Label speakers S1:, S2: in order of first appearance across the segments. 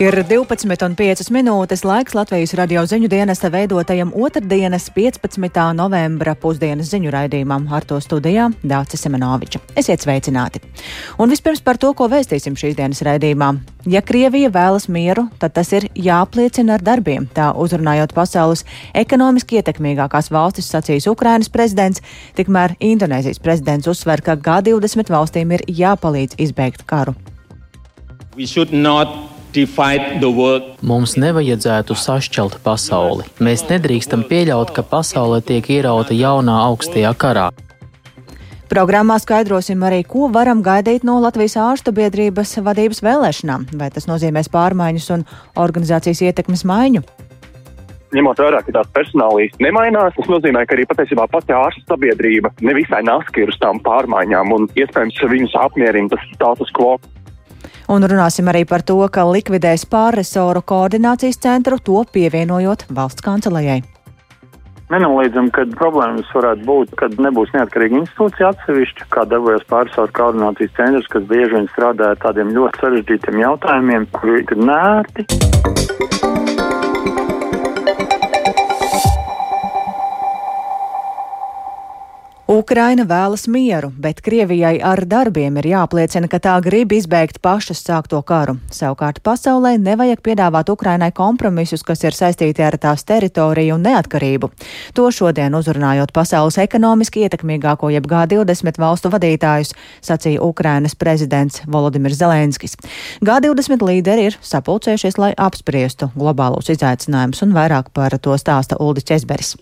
S1: Ir 12,5 minūtes laiks Latvijas radio ziņu dienesta veidotajam otrdienas 15. novembra pusdienas ziņu raidījumam ar to studijā Dācis Semenoviča. Esiet sveicināti! Un vispirms par to, ko vēstīsim šīs dienas raidījumā. Ja Krievija vēlas mieru, tad tas ir jāapliecina ar darbiem, tā uzrunājot pasaules ekonomiski ietekmīgākās valstis, sacīs Ukrainas prezidents, tikmēr Indonēzijas prezidents uzsver, ka G20 valstīm ir jāpalīdz izbeigt karu.
S2: Mums nevajadzētu sašķelt pasauli. Mēs nedrīkstam pieļaut, ka pasaule tiek ierauta jaunā augstajā karā.
S1: Programmā skaidrosim arī, ko varam gaidīt no Latvijas ārstu biedrības vadības vēlēšanām. Vai tas nozīmēs pārmaiņas un organizācijas ietekmes maiņu?
S3: ņemot vērā, ka tās personāla īsti nemainās, tas nozīmē, ka arī patiesībā pati ārsta sabiedrība nevisai naski ir uz tām pārmaiņām un iespējams viņus apmierina tas status quo.
S1: Un runāsim arī par to, ka likvidēs pārresoru koordinācijas centru, to pievienojot valsts kancelējai.
S4: Nenoliedzam, ka problēmas varētu būt, kad nebūs neatkarīga institūcija atsevišķa, kā darbojas pārsaules koordinācijas centrs, kas bieži vien strādā ar tādiem ļoti sarežģītiem jautājumiem, kuri ir nērti.
S1: Ukraina vēlas mieru, bet Krievijai ar darbiem ir jāpliecina, ka tā grib izbeigt pašas sākto karu. Savukārt pasaulē nevajag piedāvāt Ukrainai kompromisus, kas ir saistīti ar tās teritoriju un neatkarību. To šodien uzrunājot pasaules ekonomiski ietekmīgāko jeb G20 valstu vadītājus, sacīja Ukrainas prezidents Volodimirs Zelenskis. G20 līderi ir sapulcējušies, lai apspriestu globālos izaicinājumus un vairāk par to stāsta Uldis Česberis.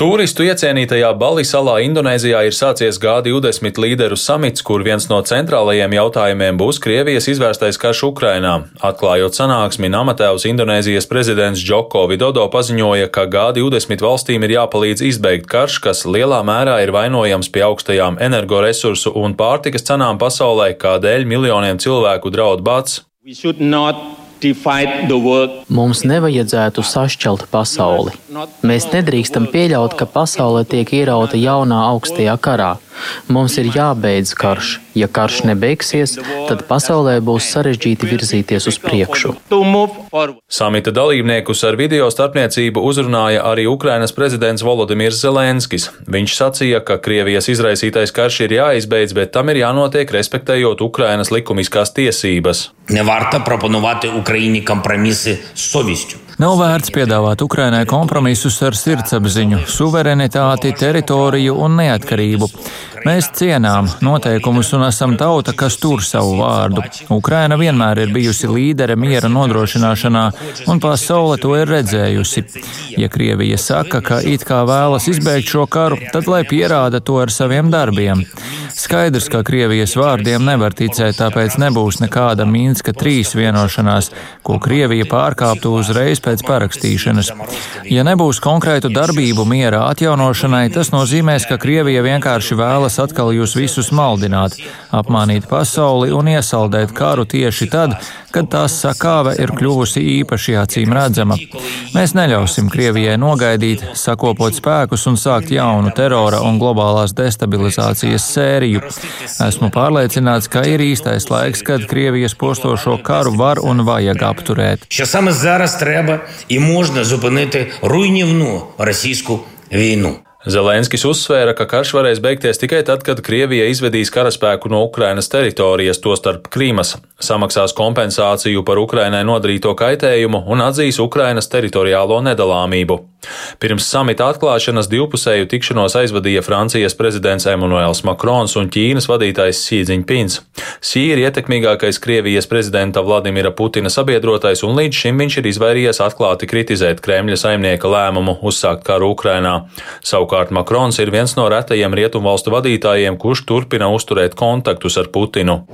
S5: Turistu iecienītajā Bali salā Indonēzijā ir sācies G20 līderu samits, kur viens no centrālajiem jautājumiem būs Krievijas izvērstais karš Ukrainā. Atklājot sanāksmi, Namatēvs Indonēzijas prezidents Džoko Vidodo paziņoja, ka G20 valstīm ir jāpalīdz izbeigt karš, kas lielā mērā ir vainojams pie augstajām energoresursu un pārtikas cenām pasaulē, kādēļ miljoniem cilvēku draud bats.
S2: Mums nevajadzētu sašķelt pasauli. Mēs nedrīkstam pieļaut, ka pasaule tiek ierauta jaunā augstajā karā. Mums ir jābeidz karš. Ja karš nebeigsies, tad pasaulē būs sarežģīti virzīties uz priekšu.
S5: Samita dalībniekus ar video starpniecību uzrunāja arī Ukrainas prezidents Volodimirs Zelenskis. Viņš sacīja, ka Krievijas izraisītais karš ir jāizbeidz, bet tam ir jānotiek respektējot Ukrainas likumiskās tiesības.
S6: Nevarta proponovat Ukraiņi kompromisi sovistu.
S7: Nav vērts piedāvāt Ukrainai kompromisus ar sirdsapziņu, suverenitāti, teritoriju un neatkarību. Mēs cienām noteikumus un esam tauta, kas tur savu vārdu. Ukraina vienmēr ir bijusi līdere miera nodrošināšanā, un pasaule to ir redzējusi. Ja Krievija saka, ka it kā vēlas izbeigt šo karu, tad lai pierāda to ar saviem darbiem. Skaidrs, ka Krievijas vārdiem nevar ticēt, tāpēc nebūs nekāda Minska trīs vienošanās, ko Krievija pārkāptu uzreiz pēc parakstīšanas. Ja nebūs konkrētu darbību miera atjaunošanai, tas nozīmēs, ka Krievija vienkārši vēlas atkal jūs visus maldināt, apmānīt pasauli un iesaldēt karu tieši tad, kad tās sakāve ir kļuvusi īpaši acīm redzama. Mēs neļausim Krievijai nogaidīt, sakopot spēkus un sākt jaunu terora un globālās destabilizācijas sēriju Krieviju. Esmu pārliecināts, ka ir īstais laiks, kad Krievijas postošo karu var un vajag apturēt.
S6: Що саме зараз треба і можна зупинити руйнівну російську війну.
S5: Zelenskis uzsvēra, ka karš varēs beigties tikai tad, kad Krievija izvedīs karaspēku no Ukrainas teritorijas, tostarp Krīmas, samaksās kompensāciju par Ukrainai nodarīto kaitējumu un atzīs Ukrainas teritoriālo nedalāmību. Pirms samita atklāšanas divpusēju tikšanos aizvadīja Francijas prezidents Emmanuels Macrons un Ķīnas vadītājs Xi Jinpings. Xi ir ietekmīgākais Krievijas prezidenta Vladimira Putina sabiedrotais, un līdz šim viņš ir izvairījies atklāti kritizēt Kremļa saimnieka lēmumu uzsākt karu Ukrainā. Savukārt Makrons ir viens no retajiem rietumvalstu vadītājiem, kurš turpina uzturēt kontaktus ar Putinu.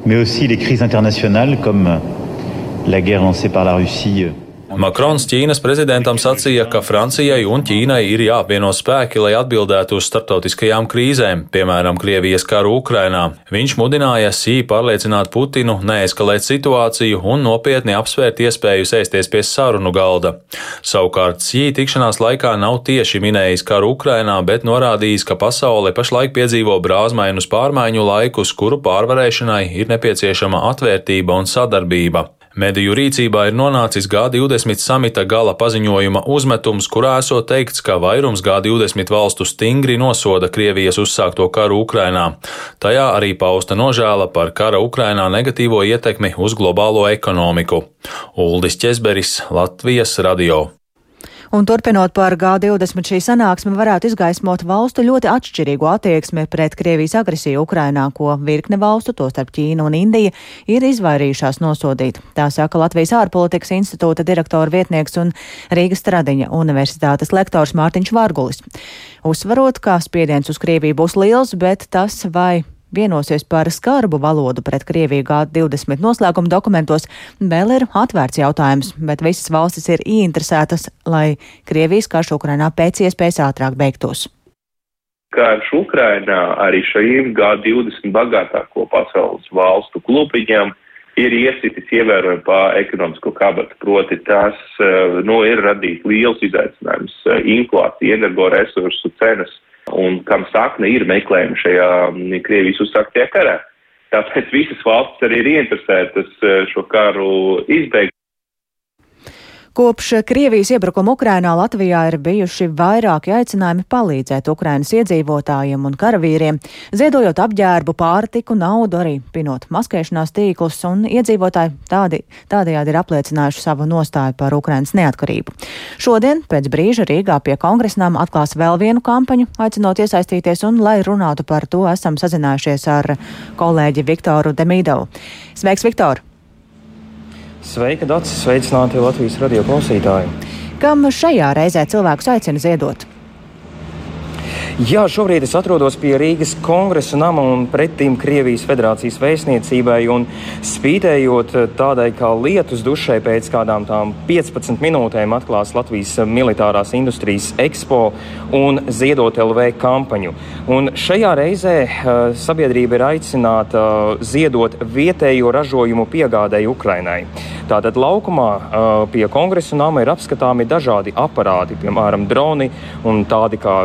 S5: Makrons Ķīnas prezidentam sacīja, ka Francijai un Ķīnai ir jāapvieno spēki, lai atbildētu uz starptautiskajām krīzēm, piemēram, Krievijas karu Ukrainā. Viņš mudināja Sī pārliecināt Putinu, neeskalēt situāciju un nopietni apsvērt iespēju sēsties pie sarunu galda. Savukārt Sī tikšanās laikā nav tieši minējis karu Ukrainā, bet norādījis, ka pasaule pašlaik piedzīvo brāzmainus pārmaiņu laikus, kuru pārvarēšanai ir nepieciešama atvērtība un sadarbība. Mediju rīcībā ir nonācis G20 samita gala paziņojuma uzmetums, kurā esot teikts, ka vairums G20 valstu stingri nosoda Krievijas uzsākto karu Ukrainā. Tajā arī pausta nožēla par kara Ukrainā negatīvo ietekmi uz globālo ekonomiku. Uldis Česberis, Latvijas radio.
S1: Un turpinot par G20 šī sanāksme varētu izgaismot valstu ļoti atšķirīgu attieksmi pret Krievijas agresiju Ukrainā, ko virkne valstu, tostarp Ķīna un Indija, ir izvairījušās nosodīt. Tā saka Latvijas ārpolitikas institūta direktora vietnieks un Rīgas Stradiņa universitātes lektors Mārtiņš Vargulis. Uzsvarot, ka spiediens uz Krieviju būs liels, bet tas vai vienosies par skarbu valodu pret Krieviju G20 noslēguma dokumentos, vēl ir atvērts jautājums, bet visas valstis ir ieinteresētas, lai Krievijas karš Ukrainā pēc iespējas ātrāk beigtos.
S8: Karš Ukrainā arī šīm G20 bagātāko pasaules valstu klubiņām ir iesitis ievērojami pa ekonomisko kabatu, proti tas, eh, nu, ir radīt liels izaicinājums eh, - inflācija, energoresursu cenas un kam sakne ir meklējumi šajā mm, Krievijas uzsāktajā karā. Tāpēc visas valstis arī ir ieinteresētas eh, šo karu izbeigt.
S1: Kopš Krievijas iebrukuma Ukrainā Latvijā ir bijuši vairāki aicinājumi palīdzēt Ukrainas iedzīvotājiem un karavīriem, ziedojot apģērbu, pārtiku, naudu, arī pinot maskēšanās tīklus, un iedzīvotāji tādi, tādējādi ir apliecinājuši savu nostāju par Ukrainas neatkarību. Šodien, pēc brīža Rīgā pie kongresnām atklās vēl vienu kampaņu, aicinot iesaistīties, un, lai runātu par to, esam sazinājušies ar kolēģi Viktoru Demīdovu. Sveiks, Viktor!
S9: Sveika, Dārts! Sveicināti Latvijas radio klausītāji!
S1: Kam šajā reizē cilvēkus aicina ziedot?
S9: Jā, šobrīd es atrodos pie Rīgas kongresa nama un pretim Krievijas federācijas vēstniecībai. Spītējot tādai kā lietus dušai pēc kādām tām 15 minūtēm atklās Latvijas militārās industrijas ekspo un ziedot LV kampaņu. Un šajā reizē uh, sabiedrība ir aicināta uh, ziedot vietējo ražojumu piegādēji Ukrainai. Tātad laukumā uh, pie kongresa nama ir apskatāmi dažādi aparāti, piemēram, droni un tādi kā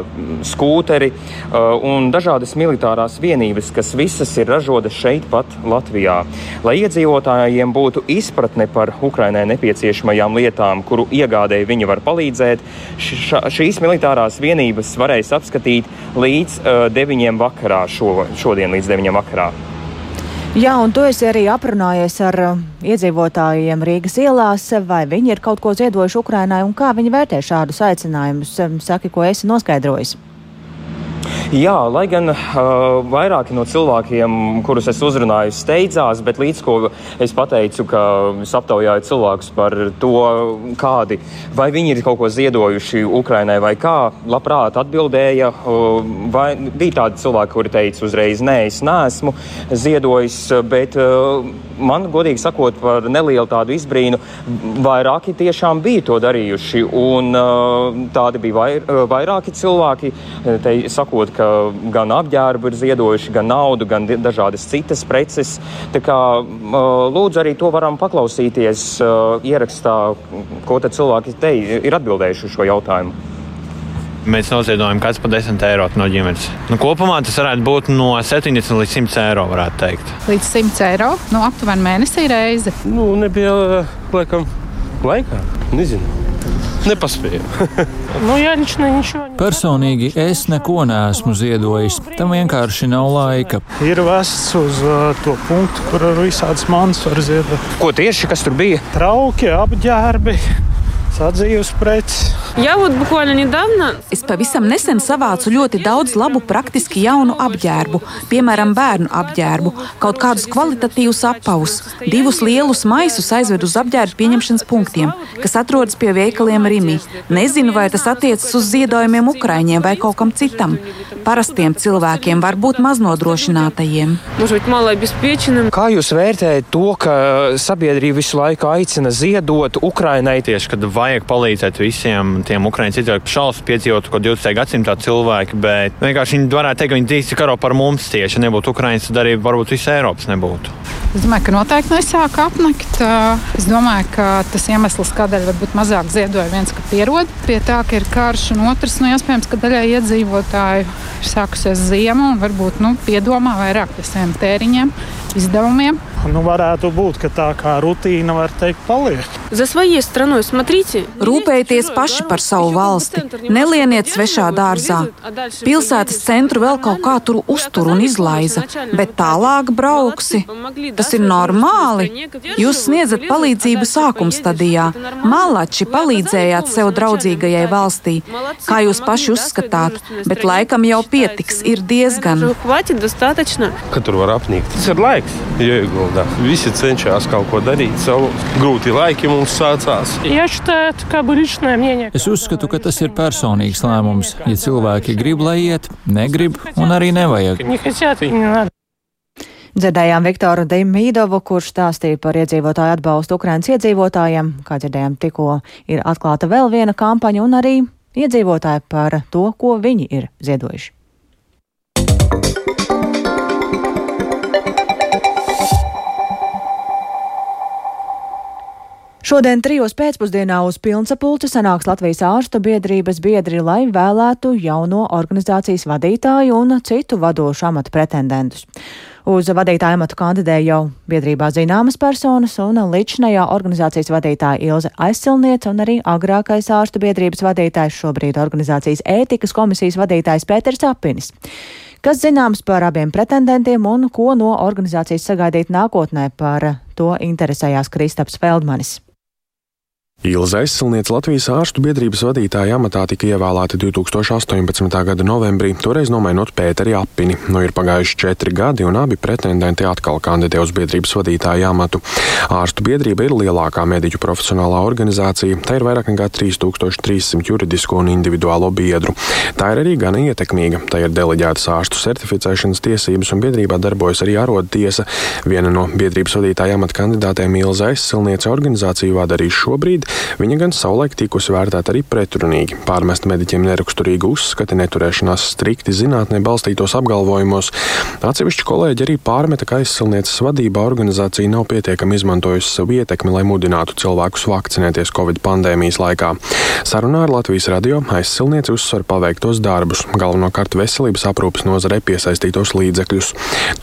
S9: skūri skūteri uh, un dažādas militārās vienības, kas visas ir ražotas šeit pat Latvijā. Lai iedzīvotājiem būtu izpratne par Ukrainai nepieciešamajām lietām, kuru iegādēji viņi var palīdzēt, ša, šīs militārās vienības varēs apskatīt līdz uh, 9 vakarā šo, šodien līdz 9 vakarā.
S1: Jā, un tu esi arī aprunājies ar uh, iedzīvotājiem Rīgas ielās, vai viņi ir kaut ko ziedojuši Ukrainai un kā viņi vērtē šādus aicinājumus. Um, saki, ko esi noskaidrojis?
S9: Jā, lai gan uh, vairāki no cilvēkiem, kurus es uzrunāju, steidzās, bet līdz ko es pateicu, ka es aptaujāju cilvēkus par to, kādi, vai viņi ir kaut ko ziedojuši Ukrainai vai kā, labprāt atbildēja. Uh, vai, bija tādi cilvēki, kuri teica uzreiz, nē, es neesmu ziedojis, bet uh, man, godīgi sakot, par nelielu tādu izbrīnu, vairāki tiešām bija to darījuši. Un uh, tādi bija vair, uh, vairāki cilvēki, te, sakot, ka gan apģērbu ir ziedojuši, gan naudu, gan dažādas citas preces. Tā kā lūdzu arī to varam paklausīties ierakstā, ko cilvēki te ir atbildējuši uz šo jautājumu.
S10: Mēs noziedojam kāds pa 10 eiro no ģimenes. Nu, kopumā tas varētu būt no 70 līdz 100 eiro.
S11: Līdz 100 eiro nu, aptuveni mēnesī reizi.
S12: Nu, nebija laikam laikā. Nezinu. Nepaspēju.
S11: nu, jā, viņš ne, viņš jau.
S7: Personīgi es neko neesmu ziedojis. Tam vienkārši nav laika.
S13: Ir vests uz uh, to punktu, kur ar visādas manas var ziedot.
S9: Ko tieši kas tur bija?
S13: Trauki, apģērbi sadzīves preces.
S14: Jā, būt bukoļa nedavna.
S15: Es pavisam nesen savācu ļoti daudz labu, praktiski jaunu apģērbu, piemēram, bērnu apģērbu, kaut kādus kvalitatīvus apavus, divus lielus maisus aizvedu uz apģērbu pieņemšanas punktiem, kas atrodas pie veikaliem Rimī. Nezinu, vai tas attiecas uz ziedojumiem Ukraiņiem vai kaut kam citam. Parastiem cilvēkiem var būt maznodrošinātajiem.
S9: Kā jūs vērtējat to, ka sabiedrība visu laiku aicina ziedot Ukrainai
S10: tieši, kad var? Vajag palīdzēt visiem tiem ukraiņu cilvēkiem šausmas piedzīvot, ko 20. gadsimtā cilvēki, bet vienkārši viņi varētu teikt, ka viņi īsti karo par mums tieši. Ja nebūtu Ukraiņas, tad arī varbūt visa Eiropas nebūtu.
S11: Es domāju, ka noteikti nesāk apnakt. Es domāju, ka tas iemesls, kādēļ varbūt mazāk ziedoja, viens, ka pierod pie tā, ka ir karš, un otrs, nu, iespējams, ka daļai iedzīvotāju ir sākusies ziema un varbūt nu, piedomā vairāk par saviem tēriņiem, izdevumiem.
S13: Nu, varētu būt, ka tā kā rutīna var teikt, paliek.
S15: Rūpējieties paši par savu valsti. Nelieniet svešā dārzā. Pilsētas centru vēl kaut kā tur uztur un izlaiza, bet tālāk brauksi. Tas ir normāli. Jūs sniedzat palīdzību sākuma stadijā. Malači palīdzējāt sev draudzīgajai valstī, kā jūs paši uzskatāt, bet laikam jau pietiks, ir diezgan.
S12: Ka tur var apnīkt. Tas ir laiks, jāiegulda. Visi cenšas kaut ko darīt, savu grūti laiki mums sācās.
S7: Es uzskatu, ka tas ir personīgs lēmums. Ja cilvēki grib, lai iet, negrib un arī nevajag.
S1: Dzirdējām Viktoru Demīdovu, kurš stāstīja par iedzīvotāju atbalstu Ukrainas iedzīvotājiem. Kā dzirdējām, tikko ir atklāta vēl viena kampaņa un arī iedzīvotāji par to, ko viņi ir ziedojuši. Šodien trijos pēcpusdienā uz pilnsapulci sanāks Latvijas ārstu biedrības biedri, lai vēlētu jauno organizācijas vadītāju un citu vadošu amatu pretendentus. Uz vadītāju amatu kandidē jau biedrībā zināmas personas, un līdzinājā organizācijas vadītāja Ilze Aizsilniece un arī agrākais ārstu biedrības vadītājs, šobrīd organizācijas ētikas komisijas vadītājs Pēters Apinis. Kas zināms par abiem pretendentiem un ko no organizācijas sagaidīt nākotnē, par to interesējās Kristaps Feldmanis.
S16: Ilza aizsilniece Latvijas ārstu biedrības vadītāja amatā tika ievēlēta 2018. gada novembrī, toreiz nomainot Pēteri Apini. Nu ir pagājuši četri gadi, un abi pretendenti atkal kandidē uz biedrības vadītāja amatu. Ārstu biedrība ir lielākā mediķu profesionālā organizācija, tā ir vairāk nekā 3300 juridisko un individuālo biedru. Tā ir arī gana ietekmīga, tā ir deleģētas ārstu certificēšanas tiesības, un biedrībā darbojas arī arodtiesa. Viena no biedrības vadītāja amata kandidātēm Ilza aizsilniece organizāciju vada arī šobrīd. Viņa gan savulaik tikusi vērtēta arī pretrunīgi, pārmest mediķiem neraksturīgu uzskati, neturēšanās strikti zinātnē balstītos apgalvojumos. Atsevišķi kolēģi arī pārmeta, ka aizsilnieces vadībā organizācija nav pietiekami izmantojusi savu ietekmi, lai mudinātu cilvēkus vakcinēties Covid pandēmijas laikā. Sarunā ar Latvijas radio aizsilniece uzsver paveiktos darbus, galvenokārt veselības aprūpas nozarē piesaistītos līdzekļus.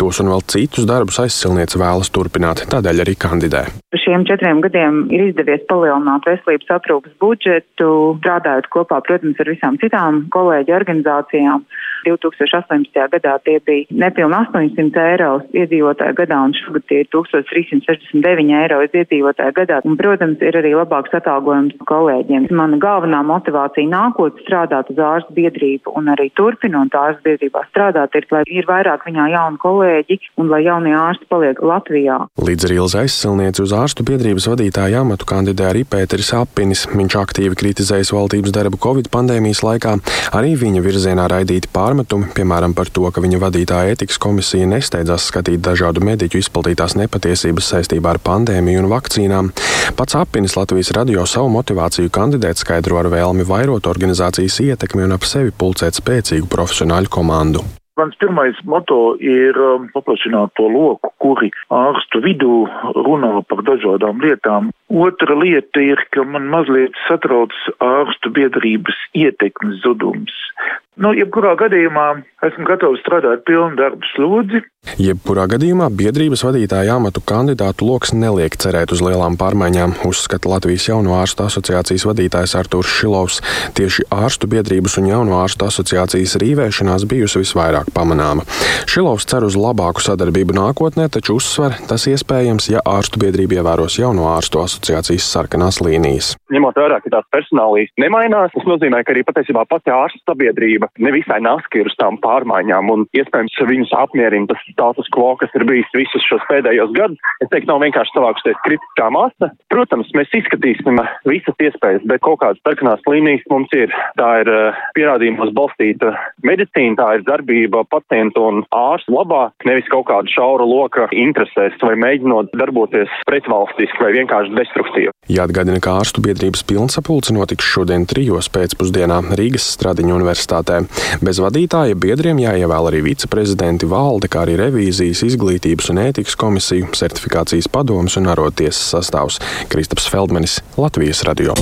S16: Tos un vēl citus darbus aizsilniece vēlas turpināt, tādēļ arī kandidē.
S17: Šiem četriem gadiem ir izdevies palielināt palielināt veselības aprūpas budžetu, strādājot kopā, protams, ar visām citām kolēģi organizācijām. 2018. gadā tie bija nepilni 800 eiro iedzīvotāju gadā, un šogad tie ir 1369 eiro iedzīvotāju gadā. Un, protams, ir arī labāks atalgojums kolēģiem. Mana galvenā motivācija nākotnē strādāt uz ārstu biedrību un arī turpinot ārstu biedrībā strādāt, ir, lai ir vairāk viņā jauni kolēģi un lai jaunie ārsti paliek Latvijā.
S16: Līdz ar Ilza aizsilnieci uz ārstu biedrības vadītāju amatu kandidē arī Pēteris Apinis. Viņš aktīvi kritizējis valdības darbu Covid pandēmijas laikā. Arī viņa virzienā raidīti pārmetumi, piemēram, par to, ka viņa vadītāja etikas komisija nesteidzās skatīt dažādu mediķu izplatītās nepatiesības saistībā ar pandēmiju un vakcīnām. Pats Apinis Latvijas radio savu motivāciju kandidēt skaidro ar vēlmi vairot organizācijas ietekmi un ap sevi pulcēt spēcīgu profesionāļu komandu.
S18: Mans pirmais moto ir um, paplašināt to loku, kuri ārstu vidū runā par dažādām lietām. Otra lieta ir, ka man mazliet satrauc ārstu biedrības ietekmes zudums. Nu, jebkurā gadījumā esmu gatavs strādāt pilnu darbu slodzi.
S16: Jebkurā gadījumā biedrības vadītāja amatu kandidātu lokus neliek cerēt uz lielām pārmaiņām, uzskata Latvijas jauno ārstu asociācijas vadītājs Artūrs Šilovs. Tieši ārstu biedrības un jauno ārstu asociācijas rīvēšanās bijusi visvairāk pamanāma. Šilovs cer uz labāku sadarbību nākotnē, taču uzsver, tas iespējams, ja ārstu biedrība ievēros jauno ārstu asociācijas sarkanās līnijas.
S3: Ņemot vērā, ka tās personālijas nemainās, tas nozīmē, ka arī patiesībā pati ārstu sabiedrība nevisai naski ir uz tām pārmaiņām, un iespējams viņus apmierina tas status quo, kas ir bijis visus šos pēdējos gadus. Es teiktu, nav vienkārši savākusies kritiskā masa. Protams, mēs izskatīsim visas iespējas, bet kaut kādas sarkanās līnijas mums ir. Tā ir uh, pierādījumos balstīta medicīna, tā ir darbība pacientu un ārstu labā, nevis kaut kāda šaura loka interesēs vai mēģinot darboties pretvalstiski vai vienkārši destruktīvi.
S16: Jāatgādina, ka ārstu biedrības pilnsapulce notiks šodien trijos pēcpusdienā Rīgas Stradiņu universitātē. Bez vadītāja biedriem jāievēl arī viceprezidenti valde, kā arī revīzijas, izglītības un ētikas komisiju, certifikācijas padomus un arotiesas sastāvs Kristaps Feldmanis, Latvijas radio.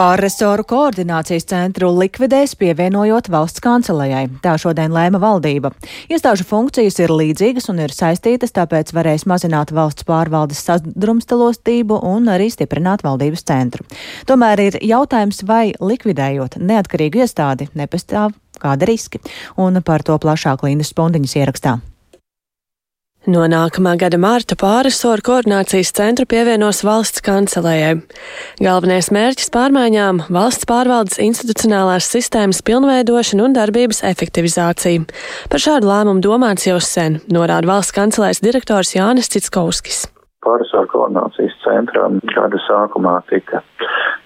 S1: Pārresoru koordinācijas centru likvidēs pievienojot valsts kancelējai. Tā šodien lēma valdība. Iestāžu funkcijas ir līdzīgas un ir saistītas, tāpēc varēs mazināt valsts pārvaldes sadrumstalostību un arī stiprināt valdības centru. Tomēr ir jautājums, vai likvidējot neatkarīgu iestādi nepastāv kāda riski, un par to plašāk Lindas Spondiņas ierakstā.
S19: No nākamā gada mārta pārisoru koordinācijas centru pievienos valsts kancelējai. Galvenais mērķis pārmaiņām - valsts pārvaldes institucionālās sistēmas pilnveidošana un darbības efektivizācija. Par šādu lēmumu domāts jau sen, norāda valsts kancelēs direktors Jānis Citskovskis.
S18: Pārisoru koordinācijas centram gada sākumā tika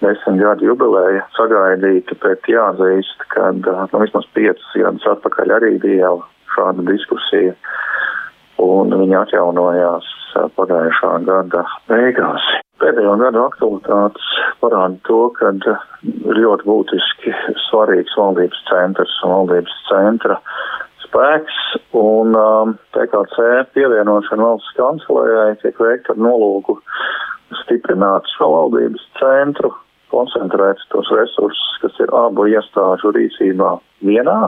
S18: desmit gadu jubileja sagaidīta, bet jāatzīst, ka nu, vismaz piecus gadus atpakaļ arī bija jau šāda diskusija un viņi atjaunojās pagājušā gada beigās. Pēdējo gadu aktualitātes parāda to, ka ir ļoti būtiski svarīgs valdības centrs un valdības centra spēks, un um, PKC pievienošana valsts kancelējai tiek veikta ar nolūku stiprināt šo valdības centru, koncentrēt tos resursus, kas ir abu iestāžu rīcībā vienā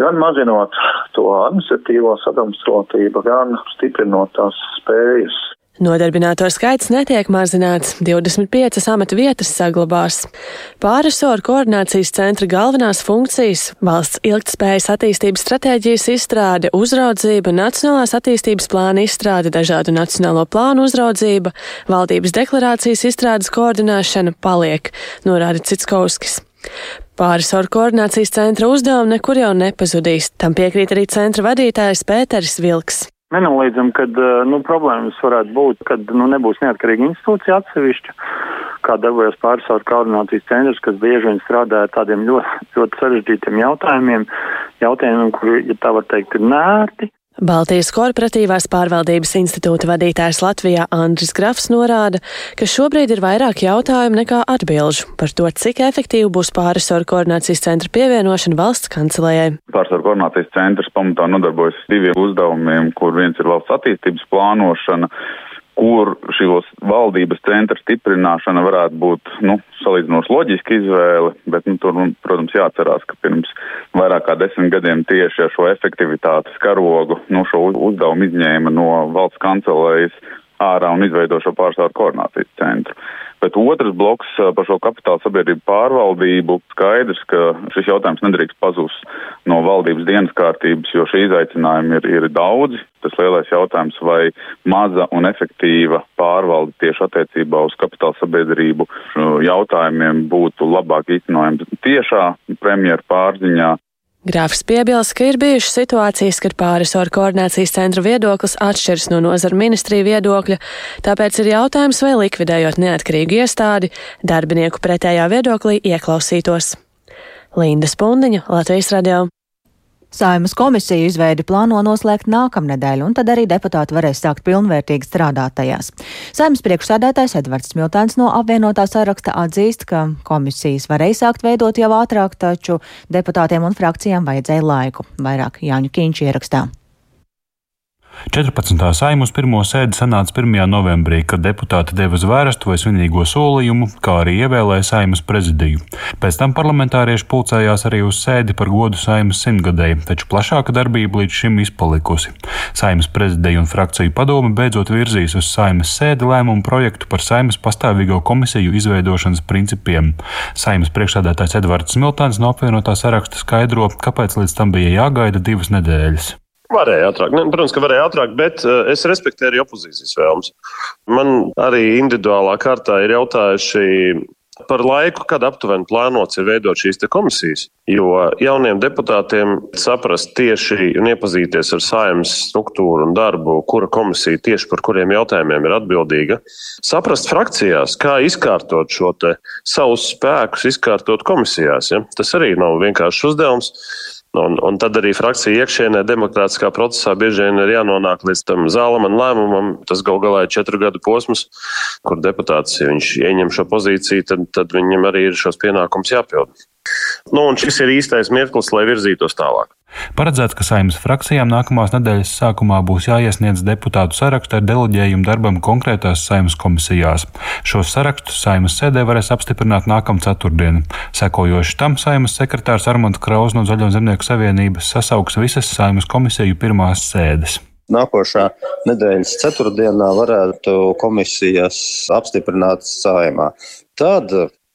S18: gan mazinot to administratīvo sadrumstalotību, gan stiprinot tās spējas.
S19: Nodarbināto skaits netiek mazināts, 25 amata vietas saglabās. Pārresoru koordinācijas centra galvenās funkcijas - valsts ilgtspējas attīstības stratēģijas izstrāde, uzraudzība, nacionālās attīstības plāna izstrāde, dažādu nacionālo plānu uzraudzība, valdības deklarācijas izstrādes koordinēšana paliek, norāda Citskovskis. Pārisoru koordinācijas centra uzdevumi nekur jau nepazudīs. Tam piekrīt arī centra vadītājs Pēteris Vilks.
S4: Nenoliedzam, ka nu, problēmas varētu būt, kad nu, nebūs neatkarīga institūcija atsevišķa, kā darbojas pārisoru koordinācijas centrs, kas bieži vien strādā ar tādiem ļoti, ļoti sarežģītiem jautājumiem, jautājumiem, kuri, ja tā var teikt, ir nērti.
S19: Baltijas korporatīvās pārvaldības institūta vadītājs Latvijā Andris Grafs norāda, ka šobrīd ir vairāk jautājumu nekā atbilžu par to, cik efektīvi būs pārisoru koordinācijas centra pievienošana valsts kancelējai.
S20: Pārisoru koordinācijas centrs pamatā nodarbojas diviem uzdevumiem, kur viens ir valsts attīstības plānošana kur šīs valdības centra stiprināšana varētu būt nu, salīdzinoši loģiska izvēle, bet nu, tur, protams, jāatcerās, ka pirms vairāk kā desmit gadiem tieši ar šo efektivitātes karogu nu, šo uzdevumu izņēma no valsts kancelējas ārā un izveido šo pārstāvu koordinācijas centru. Bet otrs bloks par šo kapitāla sabiedrību pārvaldību skaidrs, ka šis jautājums nedrīkst pazust no valdības dienas kārtības, jo šī izaicinājumi ir, ir daudzi. Tas lielais jautājums, vai maza un efektīva pārvalde tieši attiecībā uz kapitāla sabiedrību jautājumiem būtu labāk īstenojama tiešā premjera pārziņā
S19: Grāfs piebilst, ka ir bijušas situācijas, kad pārisoru koordinācijas centra viedoklis atšķiras no nozara ministrija viedokļa, tāpēc ir jautājums, vai likvidējot neatkarīgu iestādi, darbinieku pretējā viedoklī ieklausītos. Linda Spundiņa, Latvijas radio.
S1: Saimas komisiju izveidi plāno noslēgt nākamnedēļ, un tad arī deputāti varēs sākt pilnvērtīgi strādāt tajās. Saimas priekšsēdētājs Edvards Smiltēns no apvienotā saraksta atzīst, ka komisijas varēja sākt veidot jau ātrāk, taču deputātiem un frakcijām vajadzēja laiku. Vairāk Jāņu Kīņš ierakstā.
S21: 14. saimas pirmo sēdi sanāca 1. novembrī, kad deputāti deva zvērestu vai svinīgo solījumu, kā arī ievēlēja saimas prezidiju. Pēc tam parlamentārieši pulcējās arī uz sēdi par godu saimas simtgadēji, taču plašāka darbība līdz šim izpalikusi. Saimas prezidija un frakciju padome beidzot virzīs uz saimas sēdi lēmumu projektu par saimas pastāvīgo komisiju izveidošanas principiem. Saimas priekšsādātājs Edvards Smiltons no apvienotā saraksta skaidro, kāpēc līdz tam bija jāgaida divas nedēļas.
S12: Varēja ātrāk. Ne, protams, ka varēja ātrāk, bet uh, es respektēju arī opozīcijas vēlmes. Man arī individuālā kārtā ir jautājuši par laiku, kad aptuveni plānots ir veidot šīs komisijas. Jo jauniem deputātiem saprast tieši un iepazīties ar saimnes struktūru un darbu, kura komisija tieši par kuriem jautājumiem ir atbildīga, saprast frakcijās, kā izkārtot šo savus spēkus, izkārtot komisijās. Ja? Tas arī nav vienkāršs uzdevums. Un, un tad arī frakcija iekšienē, demokrātiskā procesā bieži vien ir jānonāk līdz tam zālamam lēmumam. Tas gal galā ir četru gadu posms, kur deputāts, ja viņš ieņem šo pozīciju, tad, tad viņam arī ir šos pienākums jāpild. Nu, un šis ir īstais mirklis, lai virzītos tālāk.
S21: Paredzēts, ka saimnes frakcijām nākamās nedēļas sākumā būs jāiesniedz deputātu saraksti ar deleģējumu darbam konkrētās saimnes komisijās. Šos sarakstus saimnes sēdē varēs apstiprināt nākamā ceturtdiena. Sekojoši tam saimnes sekretārs Armants Kraus no Zaļo zemnieku savienības sasauks visas saimnes komisiju pirmās sēdes.
S22: Nākošā nedēļas ceturtdienā varētu komisijas apstiprināt saimā. Tad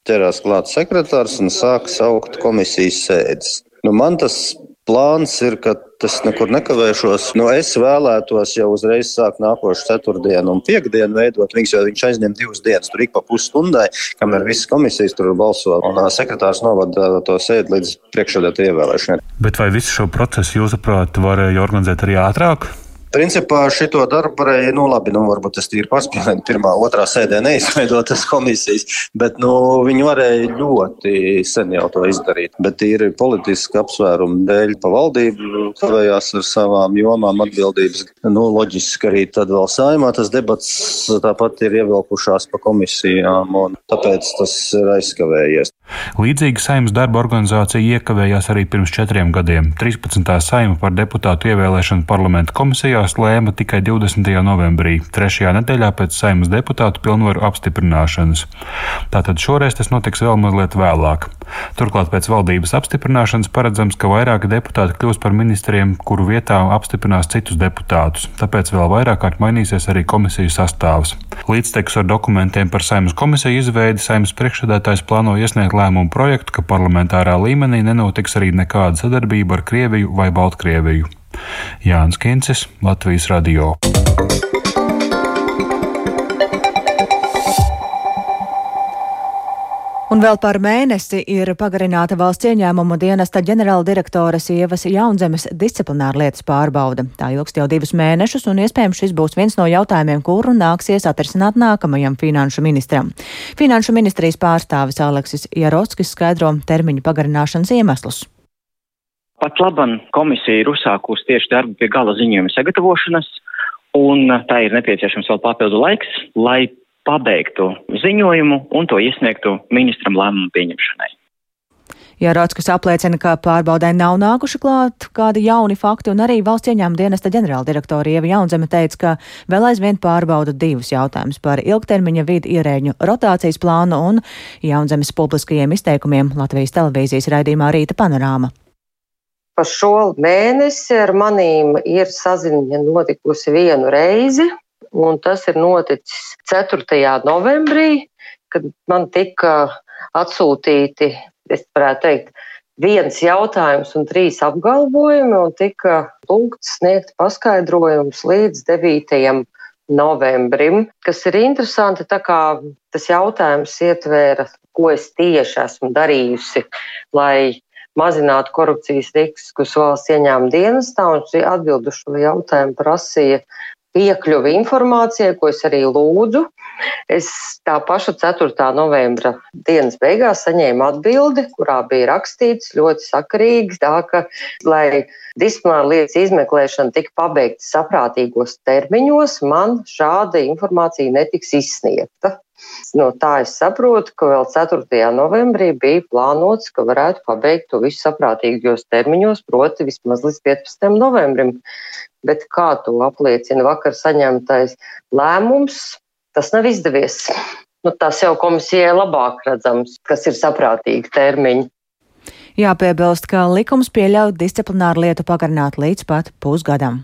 S22: ķerās klāt sekretārs un sāk saukt komisijas sēdes. Nu, man tas plāns ir, ka tas nekur nekavēšos. Nu, es vēlētos jau uzreiz sākt nākošu ceturtdienu un piekdienu veidot viņus, jo viņš aizņem divas dienas. Tur ik pa pusstundai, kamēr visas komisijas tur balso, un sekretārs novada to sēdi līdz priekšsēdētāju ievēlēšanai.
S21: Bet vai visu šo procesu, jūsuprāt, varēja organizēt arī ātrāk?
S22: Principā šito darbu varēja, nu, labi, nu, varbūt tas ir paspēlēt pirmā, otrā sēdē neizveidot tas komisijas, bet, nu, viņi varēja ļoti sen jau to izdarīt. Bet ir politiski apsvērumi dēļ pavaldību kavējās ar savām jomām atbildības. Nu, loģiski arī tad vēl saimā tas debats tāpat ir ievilkušās pa komisijām, un tāpēc tas ir aizskavējies.
S21: Līdzīga saimnes darba organizācija iekavējās arī pirms četriem gadiem. 13. saima par deputātu ievēlēšanu parlamenta komisijās lēma tikai 20. novembrī, trešajā nedēļā pēc saimnes deputātu pilnvaru apstiprināšanas. Tātad šoreiz tas notiks vēl mazliet vēlāk. Turklāt pēc valdības apstiprināšanas paredzams, ka vairāki deputāti kļūs par ministriem, kuru vietā apstiprinās citus deputātus, tāpēc vēl vairāk kārt mainīsies arī komisiju sastāvs. Līdztekus ar dokumentiem par saimnes komisiju izveidi saimnes priekšsēdētājs plāno iesniegt lēmumu projektu, ka parlamentārā līmenī nenotiks arī nekāda sadarbība ar Krieviju vai Baltkrieviju. Jānis Kincis, Latvijas Radio.
S1: Un vēl par mēnesi ir pagarināta valsts ieņēmumu dienesta ģenerāldirektoras Ievas Jaunzemes disciplināra lietas pārbauda. Tā ilgst jau divus mēnešus, un iespējams šis būs viens no jautājumiem, kuru nāksies atrisināt nākamajam finanšu ministram. Finanšu ministrijas pārstāvis Aleksis Jarotskis skaidro termiņu pagarināšanas iemeslus.
S23: Pat laban komisija ir uzsākusi tieši darbu pie gala ziņojuma sagatavošanas, un tā ir nepieciešams vēl papildu laiks, lai pabeigtu ziņojumu un to iesniegtu ministram lēmumu pieņemšanai.
S1: Ja Rotskas apliecina, ka pārbaudē nav nākuši klāt kādi jauni fakti, un arī valsts ieņēmuma dienesta ģenerāldirektora Ieva Jaunzeme teica, ka vēl aizvien pārbauda divus jautājumus par ilgtermiņa vidu ierēģu rotācijas plānu un Jaunzemes publiskajiem izteikumiem Latvijas televīzijas raidījumā Rīta panorāma.
S24: Pa šo mēnesi ar manīm ir saziņa notikusi vienu reizi, un tas ir noticis 4. novembrī, kad man tika atsūtīti, es varētu teikt, viens jautājums un trīs apgalvojumi, un tika lūgts sniegt paskaidrojums līdz 9. novembrim, kas ir interesanti, tā kā tas jautājums ietvēra, ko es tieši esmu darījusi, lai mazinātu korupcijas riskus valsts ieņēmuma dienestā, un atbildu šo jautājumu prasīja piekļuvi informācijai, ko es arī lūdzu. Es tā paša 4. novembra dienas beigās saņēmu atbildi, kurā bija rakstīts ļoti sakarīgi, tā ka, lai disciplināra lietas izmeklēšana tika pabeigta saprātīgos termiņos, man šāda informācija netiks izsniegta. No tā es saprotu, ka vēl 4. novembrī bija plānots, ka varētu pabeigt to visu saprātīgos termiņos, proti vismaz līdz 15. novembrim. Bet kā to apliecina vakar saņemtais lēmums, tas nav izdevies. Nu, tas jau komisijai labāk redzams, kas ir saprātīgi termiņi.
S1: Jāpiebilst, ka likums pieļauj disciplināru lietu pagarināt līdz pat pusgadam.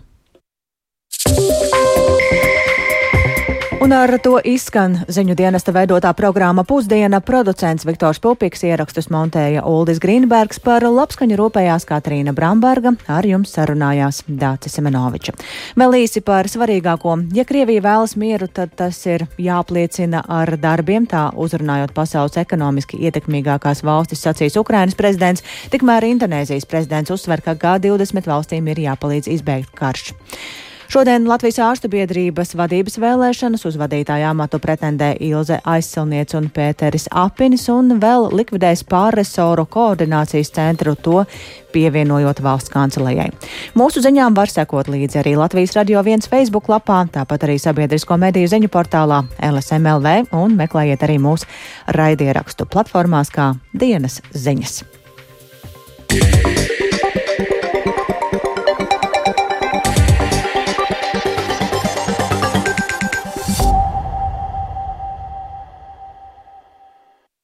S1: Un ar to izskan ziņu dienesta veidotā programma Pusdiena. Producents Viktors Pupiks ierakstus montēja Uldis Grīnbergs par labskaņu rūpējās Katrīna Bramberga, ar jums sarunājās Dācis Semenoviča. Vēl īsi par svarīgāko. Ja Krievija vēlas mieru, tad tas ir jāpliecina ar darbiem, tā uzrunājot pasaules ekonomiski ietekmīgākās valstis, sacīs Ukrainas prezidents, tikmēr Indonēzijas prezidents uzsver, ka G20 valstīm ir jāpalīdz izbeigt karš. Šodien Latvijas ārstu biedrības vadības vēlēšanas uz vadītāju amatu pretendē Ilze Aizsilniec un Pēteris Apinis un vēl likvidēs pārresoru koordinācijas centru to pievienojot valsts kancelējai. Mūsu ziņām var sekot līdzi arī Latvijas radio viens Facebook lapā, tāpat arī sabiedrisko mediju ziņu portālā LSMLV un meklējiet arī mūsu raidierakstu platformās kā dienas ziņas.